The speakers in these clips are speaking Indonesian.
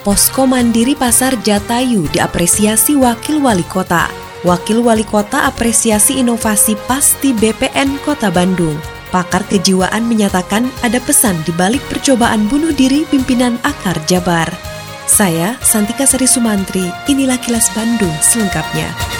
Posko Mandiri Pasar Jatayu diapresiasi Wakil Wali Kota. Wakil Wali Kota apresiasi inovasi pasti BPN Kota Bandung. Pakar kejiwaan menyatakan ada pesan di balik percobaan bunuh diri pimpinan Akar Jabar. Saya, Santika Sari Sumantri, inilah kilas Bandung selengkapnya.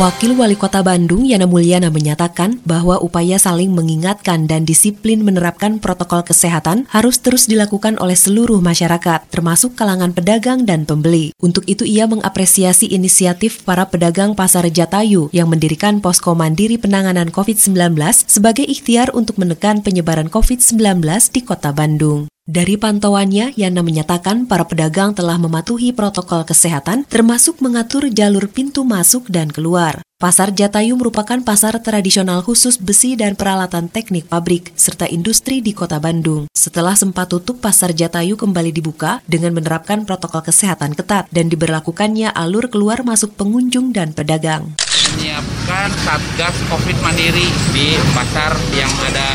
Wakil Wali Kota Bandung Yana Mulyana menyatakan bahwa upaya saling mengingatkan dan disiplin menerapkan protokol kesehatan harus terus dilakukan oleh seluruh masyarakat, termasuk kalangan pedagang dan pembeli. Untuk itu ia mengapresiasi inisiatif para pedagang Pasar Jatayu yang mendirikan posko mandiri penanganan COVID-19 sebagai ikhtiar untuk menekan penyebaran COVID-19 di Kota Bandung. Dari pantauannya, Yana menyatakan para pedagang telah mematuhi protokol kesehatan termasuk mengatur jalur pintu masuk dan keluar. Pasar Jatayu merupakan pasar tradisional khusus besi dan peralatan teknik pabrik serta industri di Kota Bandung. Setelah sempat tutup, Pasar Jatayu kembali dibuka dengan menerapkan protokol kesehatan ketat dan diberlakukannya alur keluar masuk pengunjung dan pedagang menyiapkan satgas COVID mandiri di pasar yang ada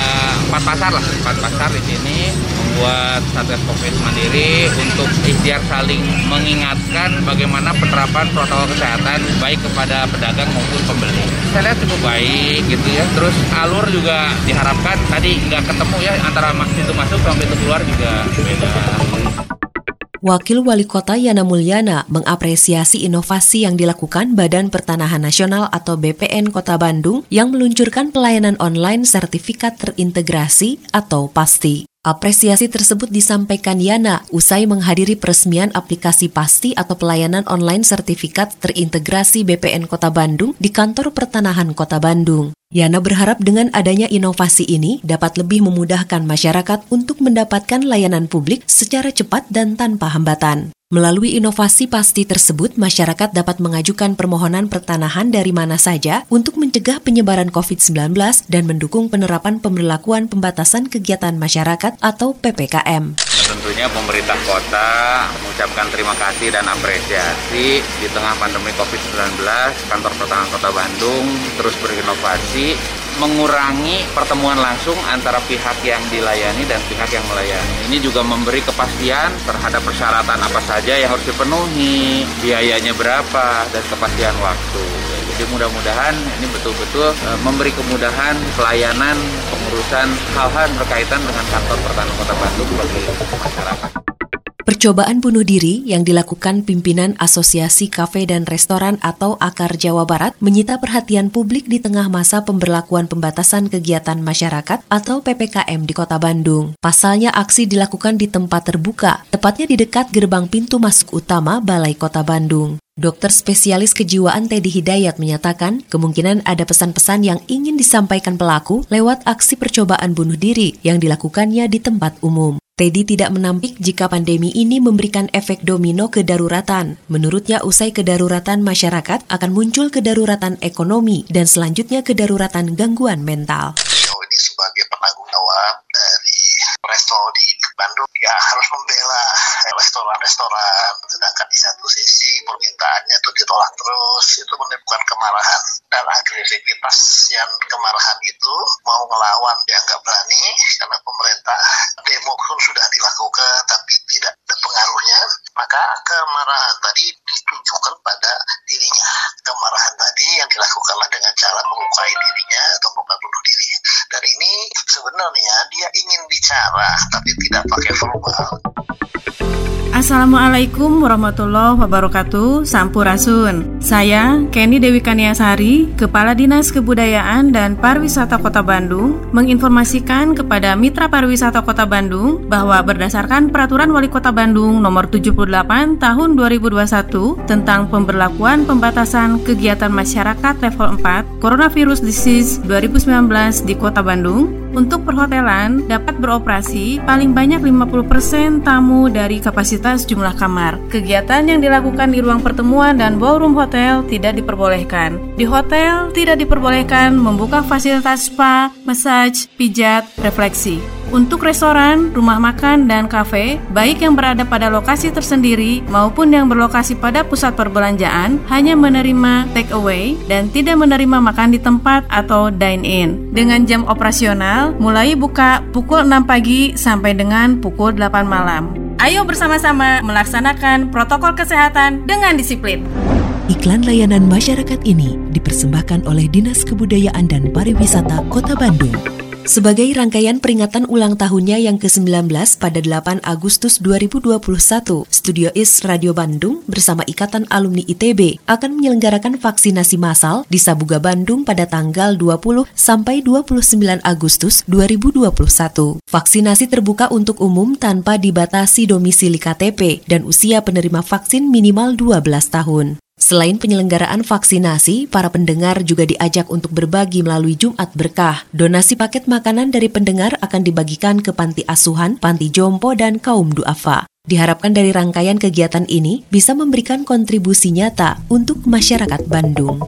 empat pasar lah, empat pasar di sini membuat satgas COVID mandiri untuk ikhtiar saling mengingatkan bagaimana penerapan protokol kesehatan baik kepada pedagang maupun pembeli. Saya lihat cukup baik gitu ya. Terus alur juga diharapkan tadi nggak ketemu ya antara pintu masuk sama pintu keluar juga beda. Wakil Wali Kota Yana Mulyana mengapresiasi inovasi yang dilakukan Badan Pertanahan Nasional atau BPN Kota Bandung yang meluncurkan pelayanan online sertifikat terintegrasi atau PASTI. Apresiasi tersebut disampaikan Yana usai menghadiri peresmian aplikasi PASTI atau pelayanan online sertifikat terintegrasi BPN Kota Bandung di Kantor Pertanahan Kota Bandung. Yana berharap dengan adanya inovasi ini dapat lebih memudahkan masyarakat untuk mendapatkan layanan publik secara cepat dan tanpa hambatan. Melalui inovasi pasti tersebut, masyarakat dapat mengajukan permohonan pertanahan dari mana saja untuk mencegah penyebaran COVID-19 dan mendukung penerapan pemberlakuan pembatasan kegiatan masyarakat atau PPKM. Tentunya pemerintah kota mengucapkan terima kasih dan apresiasi di tengah pandemi COVID-19, kantor pertahanan kota Bandung terus berinovasi mengurangi pertemuan langsung antara pihak yang dilayani dan pihak yang melayani. Ini juga memberi kepastian terhadap persyaratan apa saja yang harus dipenuhi, biayanya berapa, dan kepastian waktu. Jadi mudah-mudahan ini betul-betul e, memberi kemudahan pelayanan pengurusan hal-hal berkaitan dengan kantor pertahanan Kota Bandung bagi masyarakat. Percobaan bunuh diri yang dilakukan pimpinan Asosiasi Kafe dan Restoran atau Akar Jawa Barat menyita perhatian publik di tengah masa pemberlakuan pembatasan kegiatan masyarakat atau PPKM di Kota Bandung. Pasalnya aksi dilakukan di tempat terbuka, tepatnya di dekat gerbang pintu masuk utama Balai Kota Bandung. Dokter spesialis kejiwaan Teddy Hidayat menyatakan kemungkinan ada pesan-pesan yang ingin disampaikan pelaku lewat aksi percobaan bunuh diri yang dilakukannya di tempat umum. Teddy tidak menampik jika pandemi ini memberikan efek domino kedaruratan. Menurutnya, usai kedaruratan masyarakat akan muncul kedaruratan ekonomi dan selanjutnya kedaruratan gangguan mental. Ini sebagai penanggung jawab dari resto di Bandung ya harus membela restoran-restoran. Sedangkan di satu sisi permintaannya itu ditolak terus. Itu menimbulkan kemarahan dan agresivitas yang kemarahan itu. Mau melawan dia nggak berani karena pemerintah. Demo pun sudah dilakukan tapi tidak ada pengaruhnya. Maka kemarahan tadi ditujukan pada dirinya. Kemarahan tadi yang dilakukanlah dengan cara melukai dirinya atau membunuh sebenarnya dia ingin bicara tapi tidak pakai verbal Assalamualaikum warahmatullahi wabarakatuh. Sampurasun. Saya Kenny Dewi Kaniasari Kepala Dinas Kebudayaan dan Pariwisata Kota Bandung Menginformasikan kepada Mitra Pariwisata Kota Bandung Bahwa berdasarkan Peraturan Wali Kota Bandung Nomor 78 Tahun 2021 Tentang pemberlakuan pembatasan kegiatan masyarakat level 4 Coronavirus Disease 2019 di Kota Bandung untuk perhotelan dapat beroperasi paling banyak 50% tamu dari kapasitas terbatas jumlah kamar. Kegiatan yang dilakukan di ruang pertemuan dan ballroom hotel tidak diperbolehkan. Di hotel tidak diperbolehkan membuka fasilitas spa, massage, pijat, refleksi. Untuk restoran, rumah makan, dan kafe, baik yang berada pada lokasi tersendiri maupun yang berlokasi pada pusat perbelanjaan, hanya menerima take away dan tidak menerima makan di tempat atau dine-in. Dengan jam operasional, mulai buka pukul 6 pagi sampai dengan pukul 8 malam. Ayo bersama-sama melaksanakan protokol kesehatan dengan disiplin. Iklan layanan masyarakat ini dipersembahkan oleh Dinas Kebudayaan dan Pariwisata Kota Bandung. Sebagai rangkaian peringatan ulang tahunnya yang ke-19 pada 8 Agustus 2021, Studio Is Radio Bandung bersama Ikatan Alumni ITB akan menyelenggarakan vaksinasi massal di Sabuga Bandung pada tanggal 20 sampai 29 Agustus 2021. Vaksinasi terbuka untuk umum tanpa dibatasi domisili KTP dan usia penerima vaksin minimal 12 tahun. Selain penyelenggaraan vaksinasi, para pendengar juga diajak untuk berbagi melalui Jumat Berkah. Donasi paket makanan dari pendengar akan dibagikan ke panti asuhan, panti jompo, dan kaum duafa. Diharapkan dari rangkaian kegiatan ini bisa memberikan kontribusi nyata untuk masyarakat Bandung.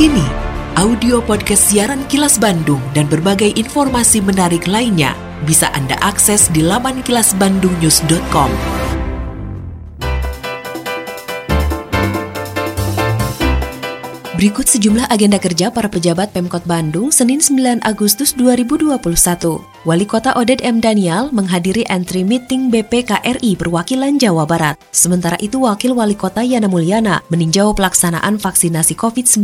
Kini, audio podcast siaran Kilas Bandung dan berbagai informasi menarik lainnya bisa Anda akses di laman kilasbandungnews.com. Berikut sejumlah agenda kerja para pejabat Pemkot Bandung Senin 9 Agustus 2021. Wali Kota Oded M. Daniel menghadiri entry meeting BPKRI perwakilan Jawa Barat. Sementara itu Wakil Wali Kota Yana Mulyana meninjau pelaksanaan vaksinasi COVID-19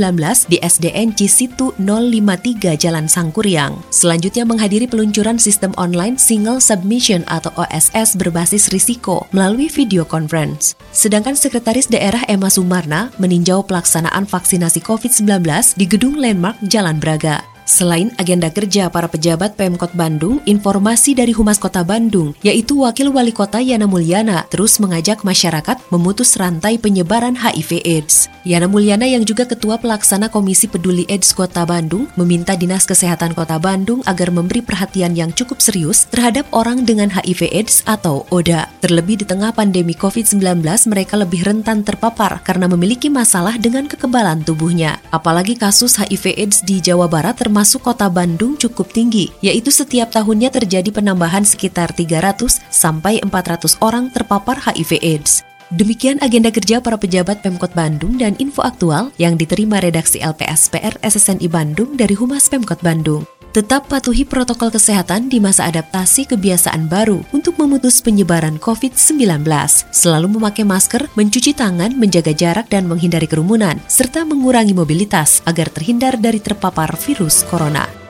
di SDN Cisitu 053 Jalan Sangkuriang. Selanjutnya menghadiri peluncuran sistem online single submission atau OSS berbasis risiko melalui video conference. Sedangkan Sekretaris Daerah Emma Sumarna meninjau pelaksanaan vaksinasi COVID-19 di Gedung Landmark Jalan Braga. Selain agenda kerja para pejabat Pemkot Bandung, informasi dari Humas Kota Bandung, yaitu Wakil Wali Kota Yana Mulyana, terus mengajak masyarakat memutus rantai penyebaran HIV AIDS. Yana Mulyana yang juga Ketua Pelaksana Komisi Peduli AIDS Kota Bandung, meminta Dinas Kesehatan Kota Bandung agar memberi perhatian yang cukup serius terhadap orang dengan HIV AIDS atau ODA. Terlebih di tengah pandemi COVID-19, mereka lebih rentan terpapar karena memiliki masalah dengan kekebalan tubuhnya. Apalagi kasus HIV AIDS di Jawa Barat termasuk kota Bandung cukup tinggi, yaitu setiap tahunnya terjadi penambahan sekitar 300 sampai 400 orang terpapar HIV AIDS. Demikian agenda kerja para pejabat Pemkot Bandung dan info aktual yang diterima redaksi LPSPR SSNI Bandung dari Humas Pemkot Bandung. Tetap patuhi protokol kesehatan di masa adaptasi kebiasaan baru untuk memutus penyebaran COVID-19. Selalu memakai masker, mencuci tangan, menjaga jarak dan menghindari kerumunan, serta mengurangi mobilitas agar terhindar dari terpapar virus corona.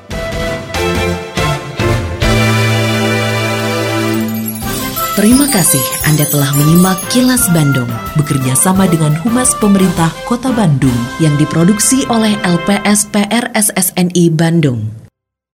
Terima kasih Anda telah menyimak Kilas Bandung bekerja sama dengan Humas Pemerintah Kota Bandung yang diproduksi oleh LPSPR SSNI Bandung.